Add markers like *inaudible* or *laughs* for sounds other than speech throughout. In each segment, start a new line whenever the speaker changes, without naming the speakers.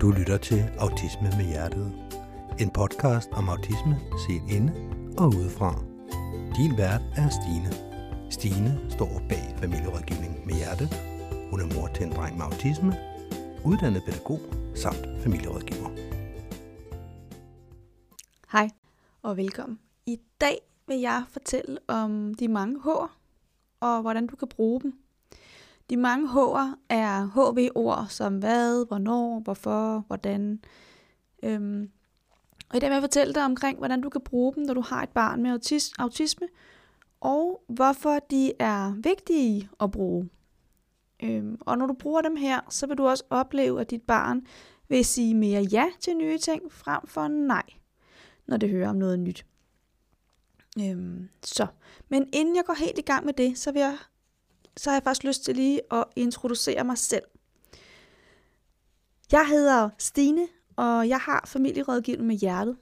Du lytter til Autisme med Hjertet. En podcast om autisme set inde og udefra. Din vært er Stine. Stine står bag familierådgivning med hjerte. Hun er mor til en dreng med autisme, uddannet pædagog samt familierådgiver.
Hej og velkommen. I dag vil jeg fortælle om de mange hår og hvordan du kan bruge dem. De mange H'er er HV-ord som hvad, hvornår, hvorfor, hvordan. Øhm, og i dag vil jeg fortælle dig omkring, hvordan du kan bruge dem, når du har et barn med autis- autisme, og hvorfor de er vigtige at bruge. Øhm, og når du bruger dem her, så vil du også opleve, at dit barn vil sige mere ja til nye ting, frem for nej, når det hører om noget nyt. Øhm, så, men inden jeg går helt i gang med det, så vil jeg så har jeg faktisk lyst til lige at introducere mig selv. Jeg hedder Stine, og jeg har familierådgivning med hjertet.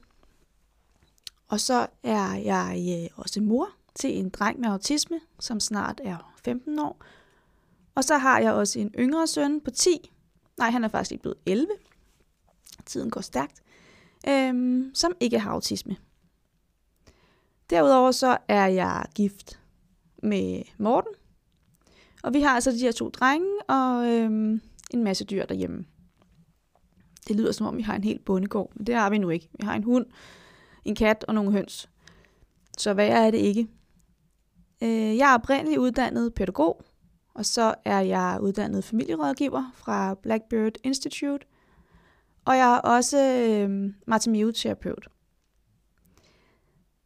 Og så er jeg øh, også mor til en dreng med autisme, som snart er 15 år. Og så har jeg også en yngre søn på 10. Nej, han er faktisk lige blevet 11. Tiden går stærkt. Øhm, som ikke har autisme. Derudover så er jeg gift med Morten, og vi har altså de her to drenge og øhm, en masse dyr derhjemme. Det lyder som om, vi har en helt bondegård, men det har vi nu ikke. Vi har en hund, en kat og nogle høns. Så hvad er det ikke? Øh, jeg er oprindeligt uddannet pædagog, og så er jeg uddannet familierådgiver fra Blackbird Institute, og jeg er også øh, Martimeo-terapeut.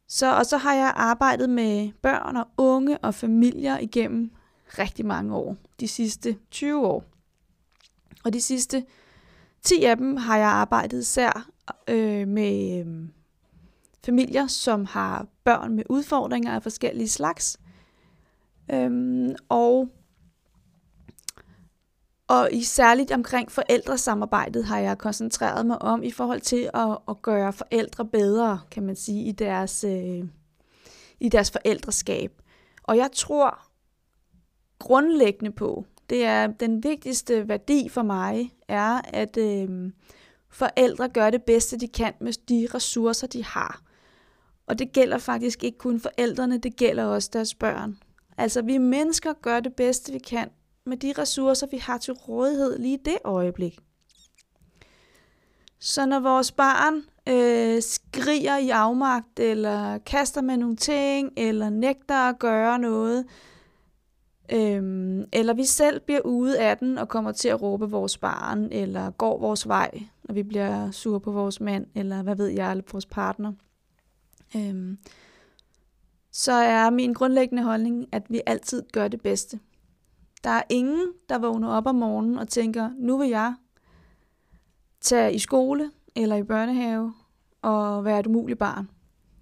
Så, og så har jeg arbejdet med børn og unge og familier igennem rigtig mange år. De sidste 20 år. Og de sidste 10 af dem har jeg arbejdet især øh, med øh, familier, som har børn med udfordringer af forskellige slags. Øhm, og og i særligt omkring forældresamarbejdet har jeg koncentreret mig om i forhold til at, at gøre forældre bedre, kan man sige, i deres, øh, i deres forældreskab. Og jeg tror grundlæggende på, det er den vigtigste værdi for mig, er, at øh, forældre gør det bedste, de kan med de ressourcer, de har. Og det gælder faktisk ikke kun forældrene, det gælder også deres børn. Altså vi mennesker gør det bedste, vi kan med de ressourcer, vi har til rådighed lige det øjeblik. Så når vores barn øh, skriger i afmagt, eller kaster med nogle ting, eller nægter at gøre noget, øhm, eller vi selv bliver ude af den og kommer til at råbe vores barn, eller går vores vej, når vi bliver sure på vores mand, eller hvad ved jeg, eller vores partner, øhm, så er min grundlæggende holdning, at vi altid gør det bedste. Der er ingen, der vågner op om morgenen og tænker, nu vil jeg tage i skole eller i børnehave og være et umuligt barn.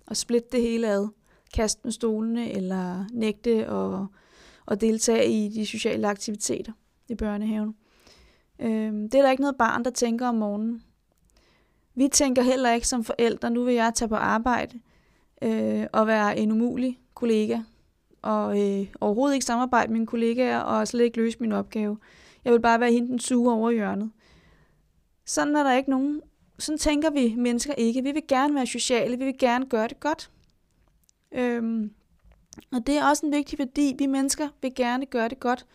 Og splitte det hele ad. Kaste med stolene eller nægte og, og deltage i de sociale aktiviteter i børnehaven. Øh, det er der ikke noget barn, der tænker om morgenen. Vi tænker heller ikke som forældre, nu vil jeg tage på arbejde øh, og være en umulig kollega og øh, overhovedet ikke samarbejde med mine kollegaer, og slet ikke løse min opgave. Jeg vil bare være hende den suge over hjørnet. Sådan er der ikke nogen. Sådan tænker vi mennesker ikke. Vi vil gerne være sociale, vi vil gerne gøre det godt. Øhm, og det er også en vigtig værdi. Vi mennesker vil gerne gøre det godt.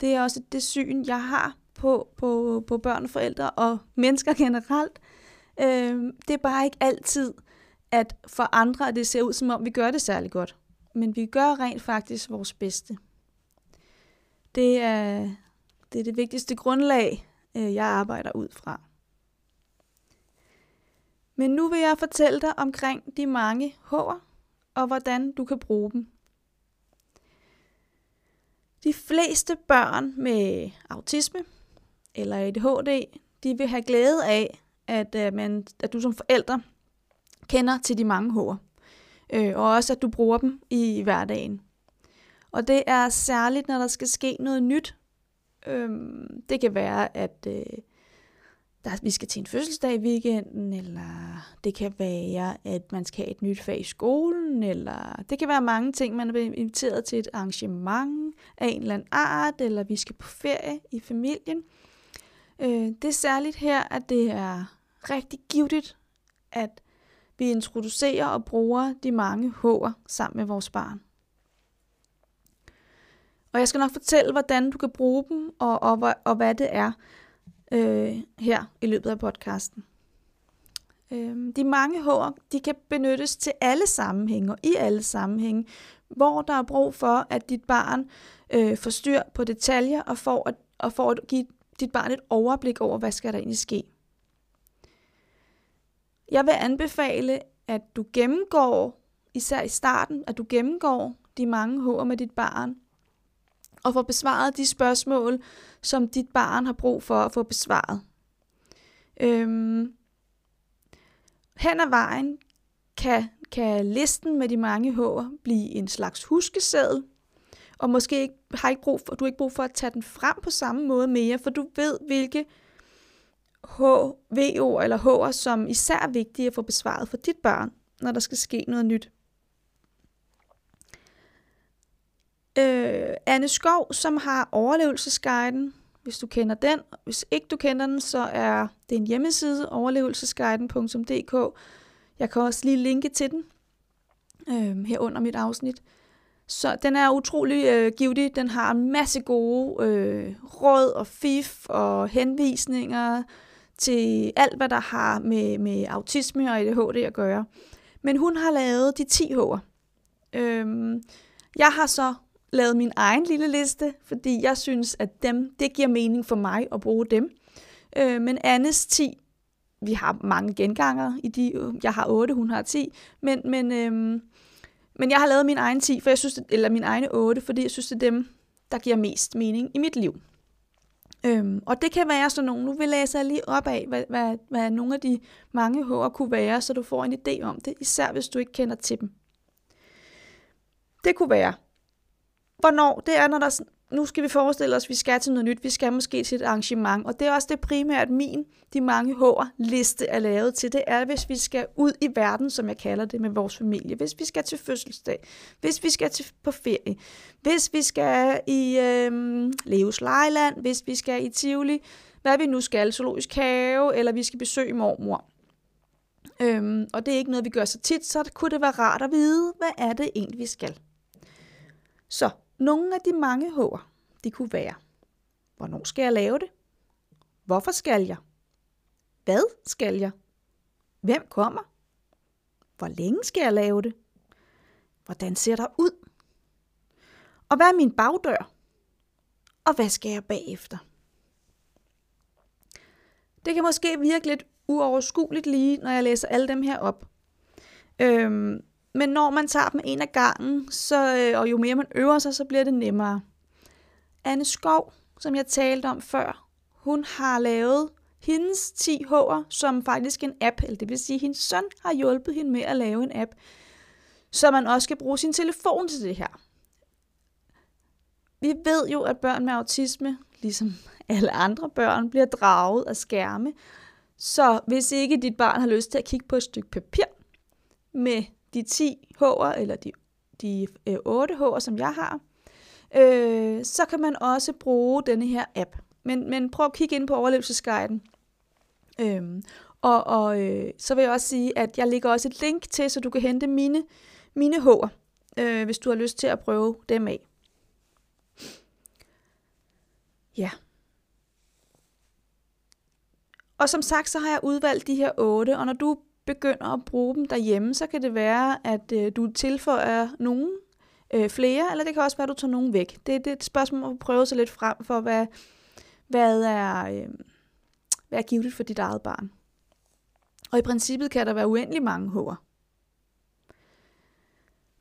Det er også det syn, jeg har på, på, på børn og forældre og mennesker generelt. Øh, det er bare ikke altid, at for andre at det ser ud, som om vi gør det særlig godt men vi gør rent faktisk vores bedste. Det er det, er det vigtigste grundlag, øh, jeg arbejder ud fra. Men nu vil jeg fortælle dig omkring de mange hår, og hvordan du kan bruge dem. De fleste børn med autisme eller ADHD, de vil have glæde af, at, øh, man, at du som forælder kender til de mange hår. øh, og også at du bruger dem i hverdagen. Og det er særligt, når der skal ske noget nyt. Øhm, det kan være, at øh, der, vi skal til en fødselsdag i weekenden, eller det kan være, at man skal have et nyt fag i skolen, eller det kan være mange ting, man er inviteret til et arrangement af en eller anden art, eller vi skal på ferie i familien. Øh, det er særligt her, at det er rigtig givetigt, at vi introducerer og bruger de mange H'er sammen med vores barn. Og jeg skal nok fortælle, hvordan du kan bruge dem, og, og, og hvad det er øh, her i løbet af podcasten. Øh, de mange H'er, de kan benyttes til alle sammenhænge og i alle sammenhænge, hvor der er brug for, at dit barn øh, får styr på detaljer og får at, og får at give dit barn et overblik over, hvad skal der egentlig ske. Jeg vil anbefale, at du gennemgår, især i starten, at du gennemgår de mange H'er med dit barn, og får besvaret de spørgsmål, som dit barn har brug for at få besvaret. Øhm, hen ad vejen kan, kan listen med de mange H'er blive en slags huskeseddel, og måske ikke, har ikke brug for, du har ikke brug for at tage den frem på samme måde mere, for du ved, hvilke H, VO eller H'er, som især er vigtige at få besvaret for dit barn, når der skal ske noget nyt. Øh, Anne Skov, som har overlevelsesguiden, hvis du kender den. Hvis ikke du kender den, så er det en hjemmeside, overlevelsesguiden.dk. Jeg kan også lige linke til den øh, her under mit afsnit. Så den er utrolig øh, givetig. Den har en masse gode øh, råd og fif og henvisninger til alt, hvad der har med, med autisme og ADHD at gøre. Men hun har lavet de 10 H'er. Øhm, jeg har så lavet min egen lille liste, fordi jeg synes, at dem, det giver mening for mig at bruge dem. Øh, men Annes 10, vi har mange genganger i de, jeg har 8, hun har 10, men, men, øh, men jeg har lavet min egen 10, for jeg synes, eller min egne 8, fordi jeg synes, det er dem, der giver mest mening i mit liv. Øhm, og det kan være sådan nogle, nu vil læse lige op af, hvad, hvad, hvad nogle af de mange H'er kunne være, så du får en idé om det, især hvis du ikke kender til dem. Det kunne være, hvornår, det er, når der, nu skal vi forestille os, at vi skal til noget nyt, vi skal måske til et arrangement, og det er også det primært min, de mange hår liste er lavet til, det er, hvis vi skal ud i verden, som jeg kalder det, med vores familie, hvis vi skal til fødselsdag, hvis vi skal til, på ferie, hvis vi skal i øh, Leos Lejland, hvis vi skal i Tivoli, hvad vi nu skal, zoologisk have, eller vi skal besøge mormor. Øhm, og det er ikke noget, vi gør så tit, så kunne det være rart at vide, hvad er det egentlig, vi skal. Så nogle af de mange H'er, de kunne være, hvornår skal jeg lave det? Hvorfor skal jeg? Hvad skal jeg? Hvem kommer? Hvor længe skal jeg lave det? Hvordan ser der ud? Og hvad er min bagdør? Og hvad skal jeg bagefter? Det kan måske virke lidt uoverskueligt lige, når jeg læser alle dem her op. Øhm, men når man tager dem en af gangen, så, øh, og jo mere man øver sig, så bliver det nemmere. Anne Skov, som jeg talte om før, hun har lavet hendes 10 H'er som faktisk en app, eller det vil sige, at hendes søn har hjulpet hende med at lave en app, så man også kan bruge sin telefon til det her. Vi ved jo, at børn med autisme, ligesom alle andre børn, bliver draget af skærme. Så hvis ikke dit barn har lyst til at kigge på et stykke papir med de 10 H'er, eller de, de øh, 8 H'er, som jeg har, øh, så kan man også bruge denne her app. Men, men prøv at kigge ind på overlevelsesguiden. Øhm, og og øh, så vil jeg også sige, at jeg lægger også et link til, så du kan hente mine, mine H'er, øh, hvis du har lyst til at prøve dem af. Ja. Og som sagt, så har jeg udvalgt de her otte, og når du begynder at bruge dem derhjemme, så kan det være, at øh, du tilføjer nogen øh, flere, eller det kan også være, at du tager nogen væk. Det, det er et spørgsmål om at prøve sig lidt frem for, hvad, hvad, er, øh, hvad er givet for dit eget barn. Og i princippet kan der være uendelig mange hår.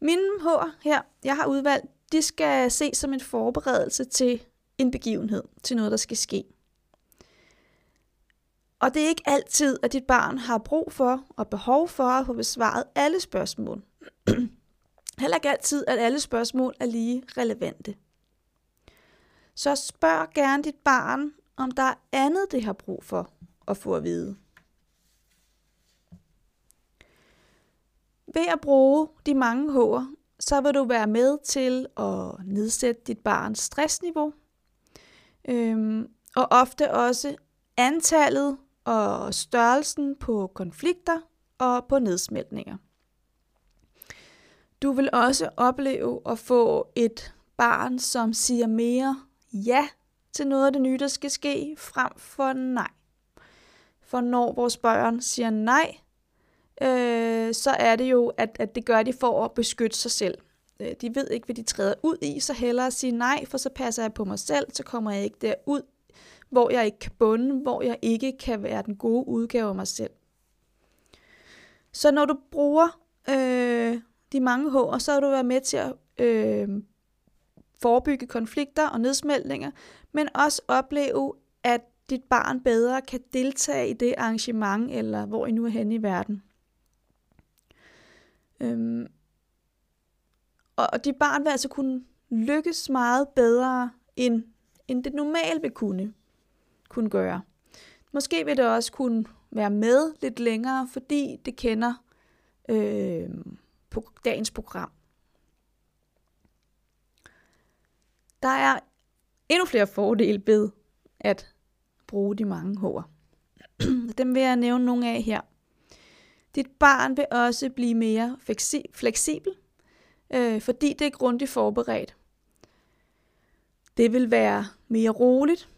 Mine H'er her, jeg har udvalgt, de skal ses som en forberedelse til en begivenhed, til noget, der skal ske. Og det er ikke altid, at dit barn har brug for og behov for at få besvaret alle spørgsmål. *clears throat* Heller ikke altid, at alle spørgsmål er lige relevante. Så spørg gerne dit barn, om der er andet, det har brug for at få at vide. Ved at bruge de mange hår, så vil du være med til at nedsætte dit barns stressniveau, øhm, og ofte også antallet og størrelsen på konflikter og på nedsmeltninger. Du vil også opleve at få et barn, som siger mere ja til noget af det nye, der skal ske, frem for nej. For når vores børn siger nej, øh, så er det jo, at, at det gør de for at beskytte sig selv. Øh, de ved ikke, hvad de træder ud i, så hellere sige nej, for så passer jeg på mig selv, så kommer jeg ikke derud, hvor jeg ikke kan bunde, hvor jeg ikke kan være den gode udgave af mig selv. Så når du bruger øh, de mange hår, så har du været med til at øh, forebygge konflikter og nedsmeltninger, men også opleve, at dit barn bedre kan deltage i det arrangement, eller hvor I nu er henne i verden. Øhm, og dit barn vil altså kunne lykkes meget bedre, end, end det normalt vil kunne, kunne gøre. Måske vil det også kunne være med lidt længere, fordi det kender øh, på dagens program. Der er endnu flere fordele ved at bruge de mange hår. *clears throat* Dem vil jeg nævne nogle af her. Dit barn vil også blive mere fleksibel, øh, fordi det er grundigt forberedt. Det vil være mere roligt,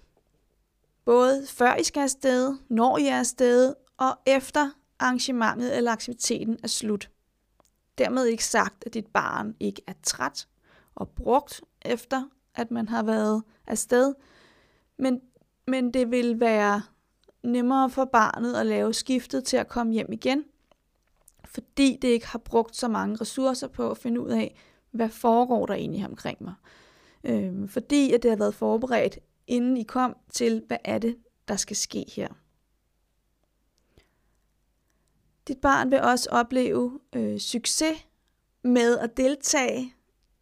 både før I skal afsted, når I er afsted, og efter arrangementet eller aktiviteten er slut. Dermed ikke sagt, at dit barn ikke er træt og brugt efter, at man har været afsted, men, men det vil være nemmere for barnet at lave skiftet til at komme hjem igen, fordi det ikke har brugt så mange ressourcer på at finde ud af, hvad foregår der egentlig omkring mig. Øhm, fordi at det har været forberedt, inden I kom til, hvad er det, der skal ske her. Dit barn vil også opleve øh, succes med at deltage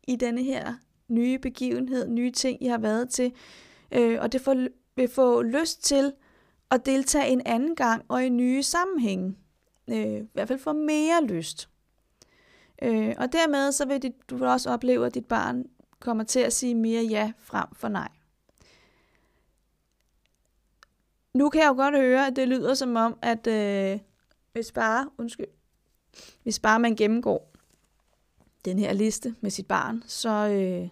i denne her nye begivenhed, nye ting, I har været til. Øh, og det får, vil få lyst til at deltage en anden gang og i nye sammenhænge. Øh, I hvert fald få mere lyst. Øh, og dermed så vil dit, du vil også opleve, at dit barn kommer til at sige mere ja frem for nej. Nu kan jeg jo godt høre, at det lyder som om, at øh, hvis bare, undskyld, hvis bare man gennemgår den her liste med sit barn, så, øh,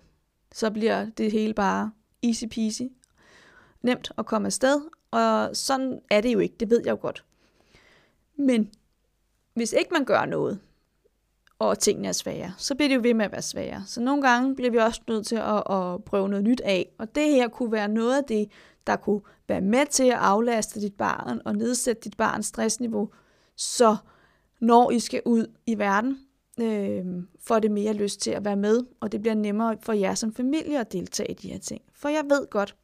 så bliver det hele bare easy peasy. Nemt at komme afsted, og sådan er det jo ikke, det ved jeg jo godt. Men hvis ikke man gør noget, og tingene er svære, så bliver det jo ved med at være svære. Så nogle gange bliver vi også nødt til at, at prøve noget nyt af, og det her kunne være noget af det, der kunne være med til at aflaste dit barn og nedsætte dit barns stressniveau, så når I skal ud i verden, øh, får det mere lyst til at være med, og det bliver nemmere for jer som familie at deltage i de her ting. For jeg ved godt,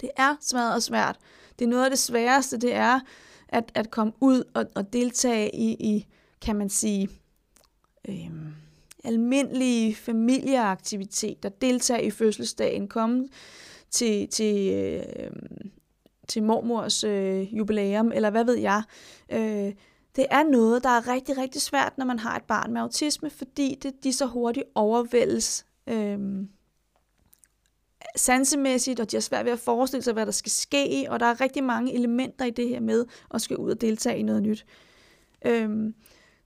det er svært og svært. Det er noget af det sværeste, det er at, at komme ud og, og deltage i, i, kan man sige, øh, almindelige familieaktiviteter, deltage i fødselsdagen, komme til, til, øh, til mormors øh, jubilæum, eller hvad ved jeg. Øh, det er noget, der er rigtig, rigtig svært, når man har et barn med autisme, fordi det, de så hurtigt overvældes øh, sansemæssigt, og de har svært ved at forestille sig, hvad der skal ske, og der er rigtig mange elementer i det her med at skal ud og deltage i noget nyt. Øhm,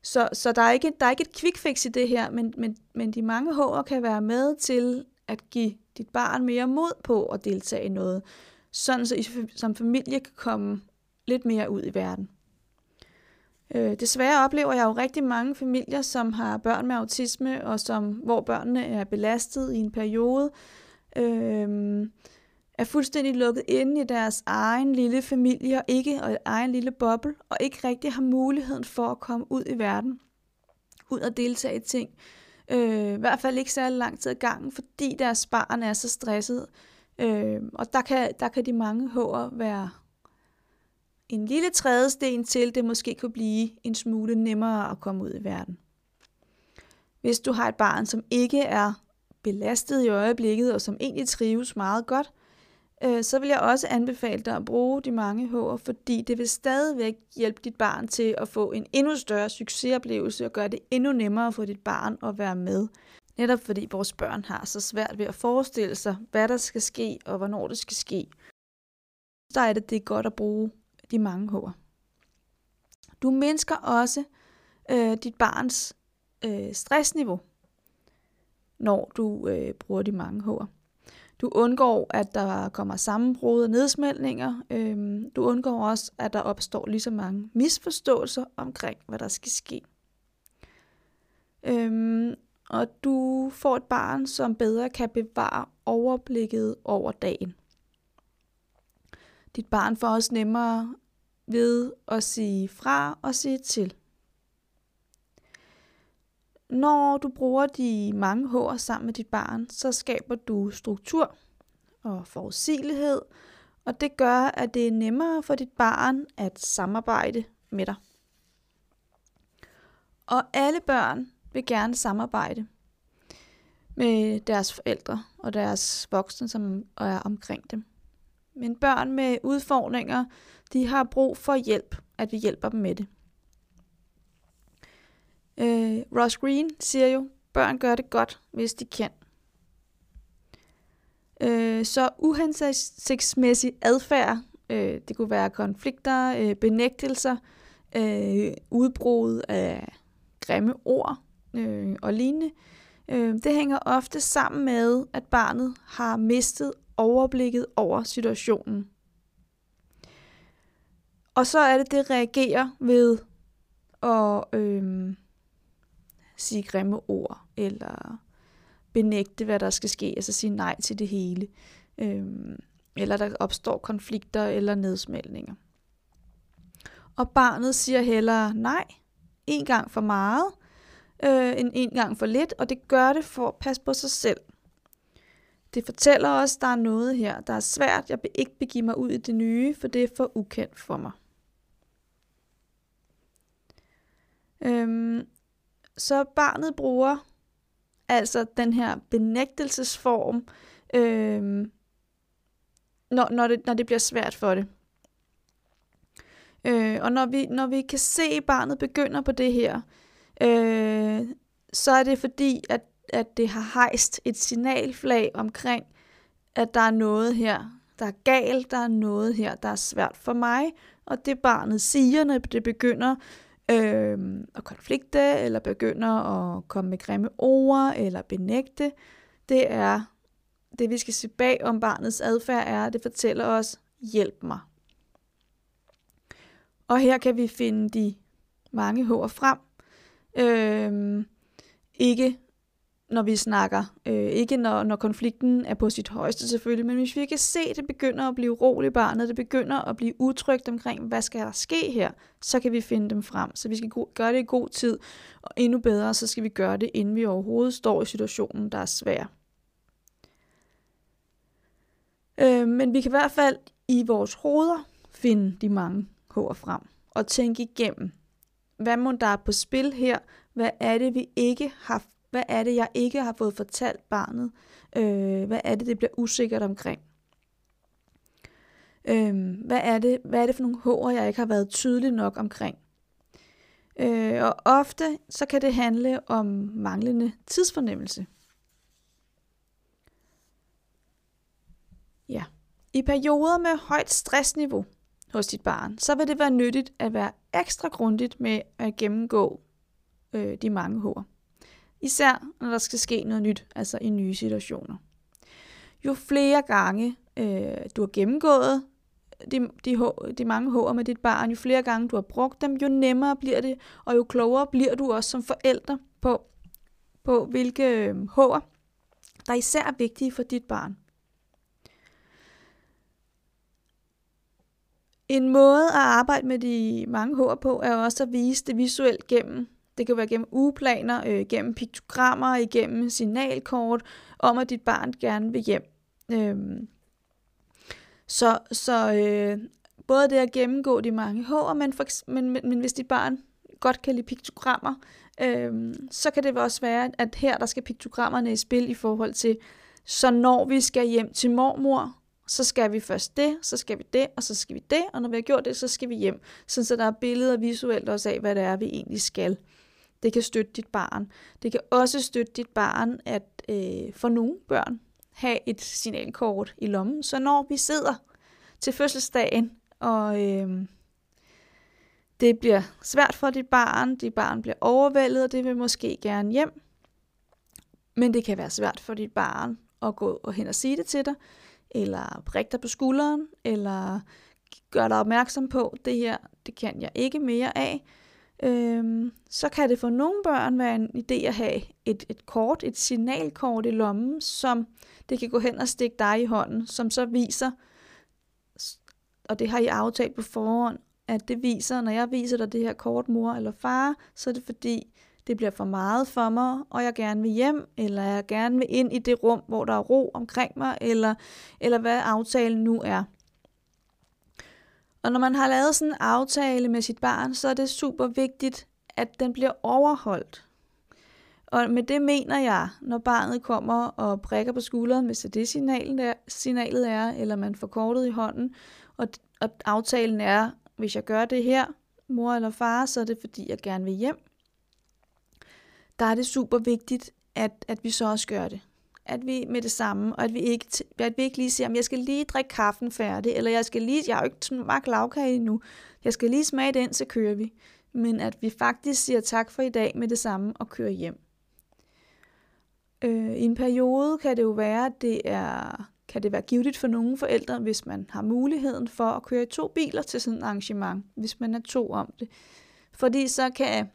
så, så der, er ikke, der er ikke et quick fix i det her, men, men, men de mange hår kan være med til at give dit barn mere mod på at deltage i noget, sådan så I som familie kan komme lidt mere ud i verden. Øh, desværre oplever jeg jo rigtig mange familier, som har børn med autisme, og som, hvor børnene er belastet i en periode, øh, er fuldstændig lukket inde i deres egen lille familie, og ikke og egen lille boble, og ikke rigtig har muligheden for at komme ud i verden, ud og deltage i ting. Øh, I hvert fald ikke særlig lang tid ad gangen, fordi deres barn er så stresset. Øh, og der kan, der kan de mange hår være en lille trædesten til, det måske kunne blive en smule nemmere at komme ud i verden. Hvis du har et barn, som ikke er belastet i øjeblikket, og som egentlig trives meget godt, øh, så vil jeg også anbefale dig at bruge de mange hår, fordi det vil stadigvæk hjælpe dit barn til at få en endnu større succesoplevelse og gøre det endnu nemmere for dit barn at være med. Netop fordi vores børn har så svært ved at forestille sig, hvad der skal ske og hvornår det skal ske. så er det, det er godt at bruge de mange hår. Du mindsker også øh, dit barns øh, stressniveau, når du øh, bruger de mange hår. Du undgår, at der kommer sammenbrud og nedsmeltninger. Øhm, du undgår også, at der opstår lige så mange misforståelser omkring, hvad der skal ske. Øhm, og du får et barn, som bedre kan bevare overblikket over dagen. Dit barn får også nemmere ved at sige fra og sige til. Når du bruger de mange hår sammen med dit barn, så skaber du struktur og forudsigelighed, og det gør, at det er nemmere for dit barn at samarbejde med dig. Og alle børn vil gerne samarbejde med deres forældre og deres voksne, som er omkring dem. Men børn med udfordringer, de har brug for hjælp, at vi hjælper dem med det. Øh, Ross Green siger jo, børn gør det godt, hvis de kan. Øh, så uhensigtsmæssig adfærd, øh, det kunne være konflikter, øh, benægtelser, øh, udbrud af grimme ord øh, og lignende, øh, det hænger ofte sammen med, at barnet har mistet overblikket over situationen. Og så er det, det reagerer ved at øh, sige grimme ord, eller benægte, hvad der skal ske, altså sige nej til det hele. Øhm, eller der opstår konflikter eller nedsmeltninger. Og barnet siger hellere nej, en gang for meget, øh, end en gang for lidt, og det gør det for at passe på sig selv. Det fortæller os, at der er noget her, der er svært. Jeg vil ikke begive mig ud i det nye, for det er for ukendt for mig. Øhm, så barnet bruger altså den her benægtelsesform, øh, når, når, det, når det bliver svært for det. Øh, og når vi, når vi kan se, at barnet begynder på det her, øh, så er det fordi, at, at det har hejst et signalflag omkring, at der er noget her, der er galt, der er noget her, der er svært for mig. Og det barnet siger, når det begynder øh, at konflikte, eller begynder at komme med grimme ord, eller benægte, det er, det vi skal se bag om barnets adfærd er, det fortæller os, hjælp mig. Og her kan vi finde de mange hår frem. Øh, ikke når vi snakker. Øh, ikke når, når konflikten er på sit højeste selvfølgelig, men hvis vi kan se, at det begynder at blive roligt barnet, det begynder at blive utrygt omkring, hvad skal der ske her, så kan vi finde dem frem. Så vi skal gøre det i god tid, og endnu bedre, så skal vi gøre det, inden vi overhovedet står i situationen, der er svær. Øh, men vi kan i hvert fald i vores hoveder finde de mange hår frem, og tænke igennem, hvad må der er på spil her, hvad er det, vi ikke har hvad er det, jeg ikke har fået fortalt barnet? Øh, hvad er det, det bliver usikkert omkring? Øh, hvad, er det, hvad er det for nogle hår, jeg ikke har været tydelig nok omkring? Øh, og ofte så kan det handle om manglende tidsfornemmelse. Ja. I perioder med højt stressniveau hos dit barn, så vil det være nyttigt at være ekstra grundigt med at gennemgå øh, de mange hår. Især når der skal ske noget nyt, altså i nye situationer. Jo flere gange øh, du har gennemgået de, de, de mange hår med dit barn, jo flere gange du har brugt dem, jo nemmere bliver det, og jo klogere bliver du også som forælder på, på hvilke øh, hår, der er vigtige for dit barn. En måde at arbejde med de mange hår på, er også at vise det visuelt gennem det kan være gennem ugeplaner, øh, gennem piktogrammer, igennem signalkort, om at dit barn gerne vil hjem. Øh, så så øh, både det at gennemgå de mange hår, men, for, men, men, men hvis dit barn godt kan lide piktogrammer, øh, så kan det også være, at her der skal piktogrammerne i spil i forhold til, så når vi skal hjem til mormor, så skal vi først det, så skal vi det, og så skal vi det, og når vi har gjort det, så skal vi hjem. Så der er billeder visuelt også af, hvad det er, vi egentlig skal. Det kan støtte dit barn. Det kan også støtte dit barn at øh, for nogle børn have et signalkort i lommen, så når vi sidder til fødselsdagen, og øh, det bliver svært for dit barn, dit barn bliver overvældet, og det vil måske gerne hjem. Men det kan være svært for dit barn at gå og hen og sige det til dig, eller prikke dig på skulderen, eller gøre dig opmærksom på, det her, det kan jeg ikke mere af. Øhm, så kan det for nogle børn være en idé at have et, et kort, et signalkort i lommen, som det kan gå hen og stikke dig i hånden, som så viser, og det har I aftalt på forhånd, at det viser, når jeg viser dig det her kort, mor eller far, så er det fordi, det bliver for meget for mig, og jeg gerne vil hjem, eller jeg gerne vil ind i det rum, hvor der er ro omkring mig, eller, eller hvad aftalen nu er. Og når man har lavet sådan en aftale med sit barn, så er det super vigtigt, at den bliver overholdt. Og med det mener jeg, når barnet kommer og prikker på skulderen, hvis det, signalet er, signalet er, eller man får kortet i hånden, og, og aftalen er, hvis jeg gør det her, mor eller far, så er det fordi, jeg gerne vil hjem. Der er det super vigtigt, at, at vi så også gør det. At vi med det samme, og at vi ikke, at vi ikke lige siger, at jeg skal lige drikke kaffen færdig, eller jeg skal lige, jeg har jo ikke smagt lavkage endnu, jeg skal lige smage den, så kører vi. Men at vi faktisk siger tak for i dag med det samme og kører hjem. Øh, I en periode kan det jo være, at det er kan det være givetigt for nogle forældre, hvis man har muligheden for at køre i to biler til sådan et arrangement, hvis man er to om det. Fordi så kan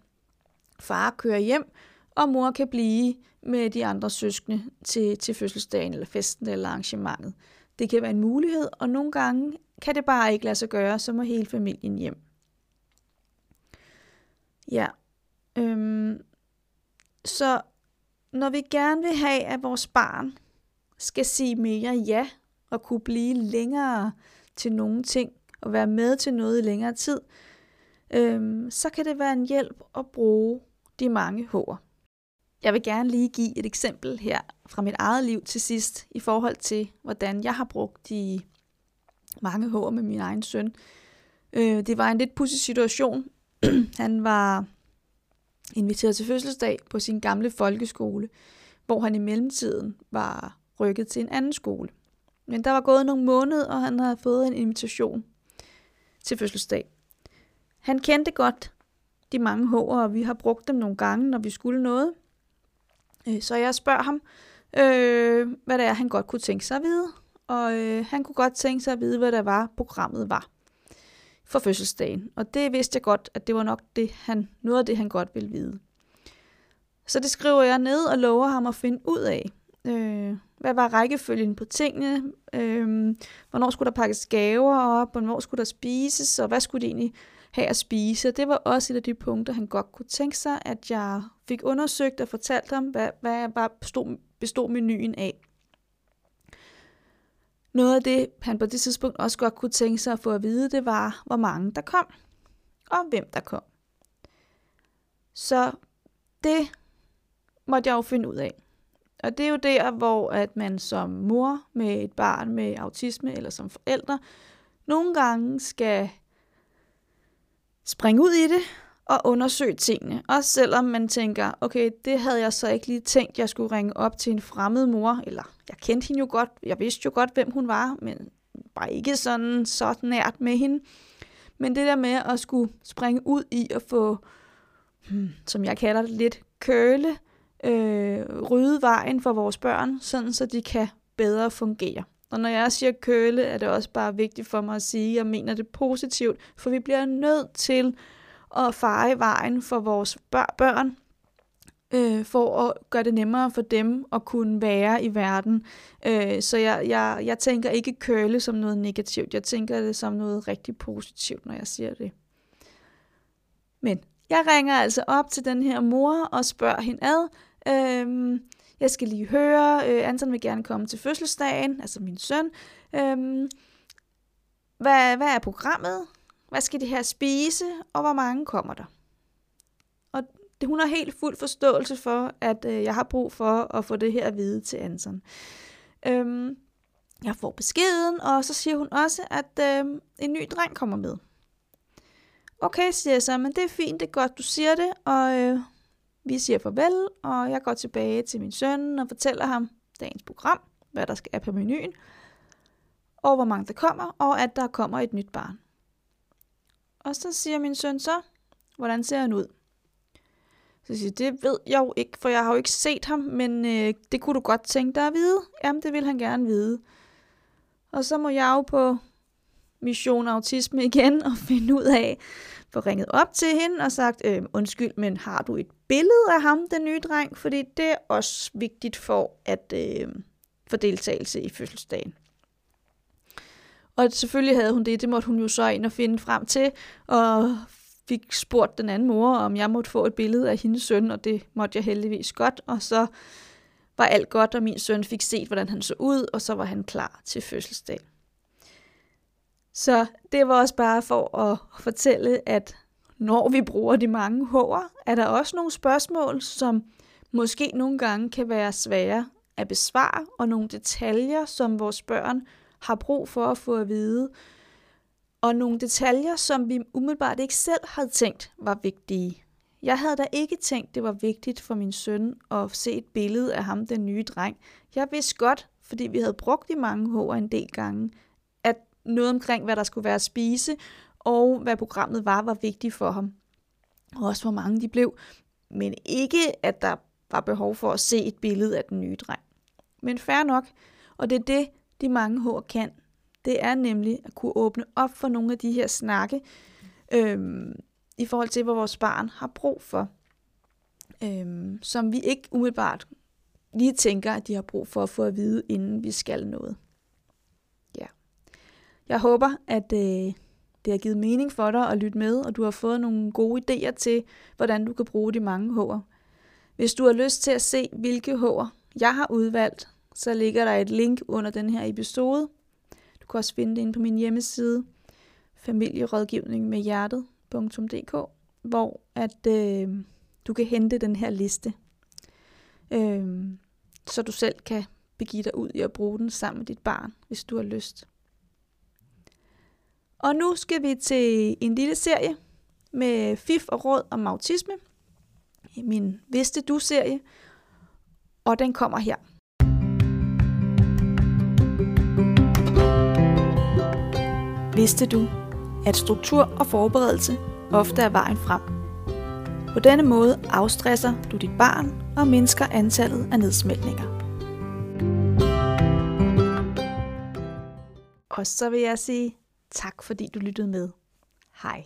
far køre hjem, og mor kan blive med de andre søskende til, til fødselsdagen, eller festen, eller arrangementet. Det kan være en mulighed, og nogle gange kan det bare ikke lade sig gøre, så må hele familien hjem. Ja. Øhm, så når vi gerne vil have, at vores barn skal sige mere ja og kunne blive længere til nogle ting og være med til noget i længere tid, øhm, så kan det være en hjælp at bruge de mange hår. Jeg vil gerne lige give et eksempel her fra mit eget liv til sidst i forhold til, hvordan jeg har brugt de mange hår med min egen søn. Øh, det var en lidt pudsig situation. *clears throat* han var inviteret til fødselsdag på sin gamle folkeskole, hvor han i mellemtiden var rykket til en anden skole. Men der var gået nogle måneder, og han havde fået en invitation til fødselsdag. Han kendte godt de mange hår, og vi har brugt dem nogle gange, når vi skulle noget. Øh, så jeg spørger ham, øh, hvad det er, han godt kunne tænke sig at vide. Og øh, han kunne godt tænke sig at vide, hvad der var, programmet var for fødselsdagen. Og det vidste jeg godt, at det var nok det, han, noget af det, han godt ville vide. Så det skriver jeg ned og lover ham at finde ud af. Øh, hvad var rækkefølgen på tingene? Øh, hvornår skulle der pakkes gaver op? Hvornår skulle der spises? Og hvad skulle det egentlig have at spise? Det var også et af de punkter, han godt kunne tænke sig, at jeg fik undersøgt og fortalt ham, hvad, hvad var, bestod, bestod menuen af. Noget af det, han på det tidspunkt også godt kunne tænke sig at få at vide, det var, hvor mange der kom, og hvem der kom. Så det måtte jeg jo finde ud af. Og det er jo der, hvor at man som mor med et barn med autisme, eller som forældre, nogle gange skal springe ud i det og undersøge tingene. Også selvom man tænker, okay, det havde jeg så ikke lige tænkt, jeg skulle ringe op til en fremmed mor, eller jeg kendte hende jo godt, jeg vidste jo godt, hvem hun var, men bare ikke sådan så nært med hende. Men det der med at skulle springe ud i at få, hmm, som jeg kalder det lidt, køle øh, rydde vejen for vores børn, sådan så de kan bedre fungere. Og når jeg siger køle, er det også bare vigtigt for mig at sige, at jeg mener det positivt, for vi bliver nødt til at fare vejen for vores børn, øh, for at gøre det nemmere for dem at kunne være i verden. Øh, så jeg, jeg, jeg tænker ikke køle som noget negativt, jeg tænker det som noget rigtig positivt, når jeg siger det. Men jeg ringer altså op til den her mor og spørger hende ad, øh, jeg skal lige høre, øh, Anton vil gerne komme til fødselsdagen, altså min søn. Øhm, hvad, hvad er programmet? Hvad skal de her spise? Og hvor mange kommer der? Og det, hun har helt fuld forståelse for, at øh, jeg har brug for at få det her at vide til Anton. Øhm, jeg får beskeden, og så siger hun også, at øh, en ny dreng kommer med. Okay, siger jeg så, men det er fint, det er godt, du siger det, og øh, vi siger farvel, og jeg går tilbage til min søn og fortæller ham dagens program, hvad der skal er på menuen. og hvor mange der kommer, og at der kommer et nyt barn. Og så siger min søn så, hvordan ser han ud? Så siger det ved jeg jo ikke, for jeg har jo ikke set ham, men øh, det kunne du godt tænke dig at vide. Jamen, det vil han gerne vide. Og så må jeg jo på mission autisme igen og *laughs* finde ud af, få ringet op til hende og sagt, øh, undskyld, men har du et billede af ham, den nye dreng? Fordi det er også vigtigt for at øh, for deltagelse i fødselsdagen. Og selvfølgelig havde hun det, det måtte hun jo så ind og finde frem til, og fik spurgt den anden mor, om jeg måtte få et billede af hendes søn, og det måtte jeg heldigvis godt, og så var alt godt, og min søn fik set, hvordan han så ud, og så var han klar til fødselsdag. Så det var også bare for at fortælle, at når vi bruger de mange H'er, er der også nogle spørgsmål, som måske nogle gange kan være svære at besvare, og nogle detaljer, som vores børn har brug for at få at vide, og nogle detaljer, som vi umiddelbart ikke selv havde tænkt var vigtige. Jeg havde da ikke tænkt, det var vigtigt for min søn at se et billede af ham, den nye dreng. Jeg vidste godt, fordi vi havde brugt de mange hår en del gange, at noget omkring, hvad der skulle være at spise, og hvad programmet var, var vigtigt for ham. Og også hvor mange de blev. Men ikke, at der var behov for at se et billede af den nye dreng. Men fair nok, og det er det, de mange hår kan. Det er nemlig at kunne åbne op for nogle af de her snakke, øhm, i forhold til, hvad vores barn har brug for. Øhm, som vi ikke umiddelbart lige tænker, at de har brug for at få at vide, inden vi skal noget. Ja. Jeg håber, at øh, det har givet mening for dig at lytte med, og du har fået nogle gode idéer til, hvordan du kan bruge de mange hår. Hvis du har lyst til at se, hvilke hår jeg har udvalgt, så ligger der et link under den her episode. Du kan også finde det inde på min hjemmeside, familierådgivning med hjertet.dk, hvor at øh, du kan hente den her liste, øh, så du selv kan begive dig ud i at bruge den sammen med dit barn, hvis du har lyst. Og nu skal vi til en lille serie med fif og råd om autisme. Min Vidste Du-serie. Og den kommer her. Vidste du, at struktur og forberedelse ofte er vejen frem? På denne måde afstresser du dit barn og mindsker antallet af nedsmeltninger. Og så vil jeg sige tak, fordi du lyttede med. Hej.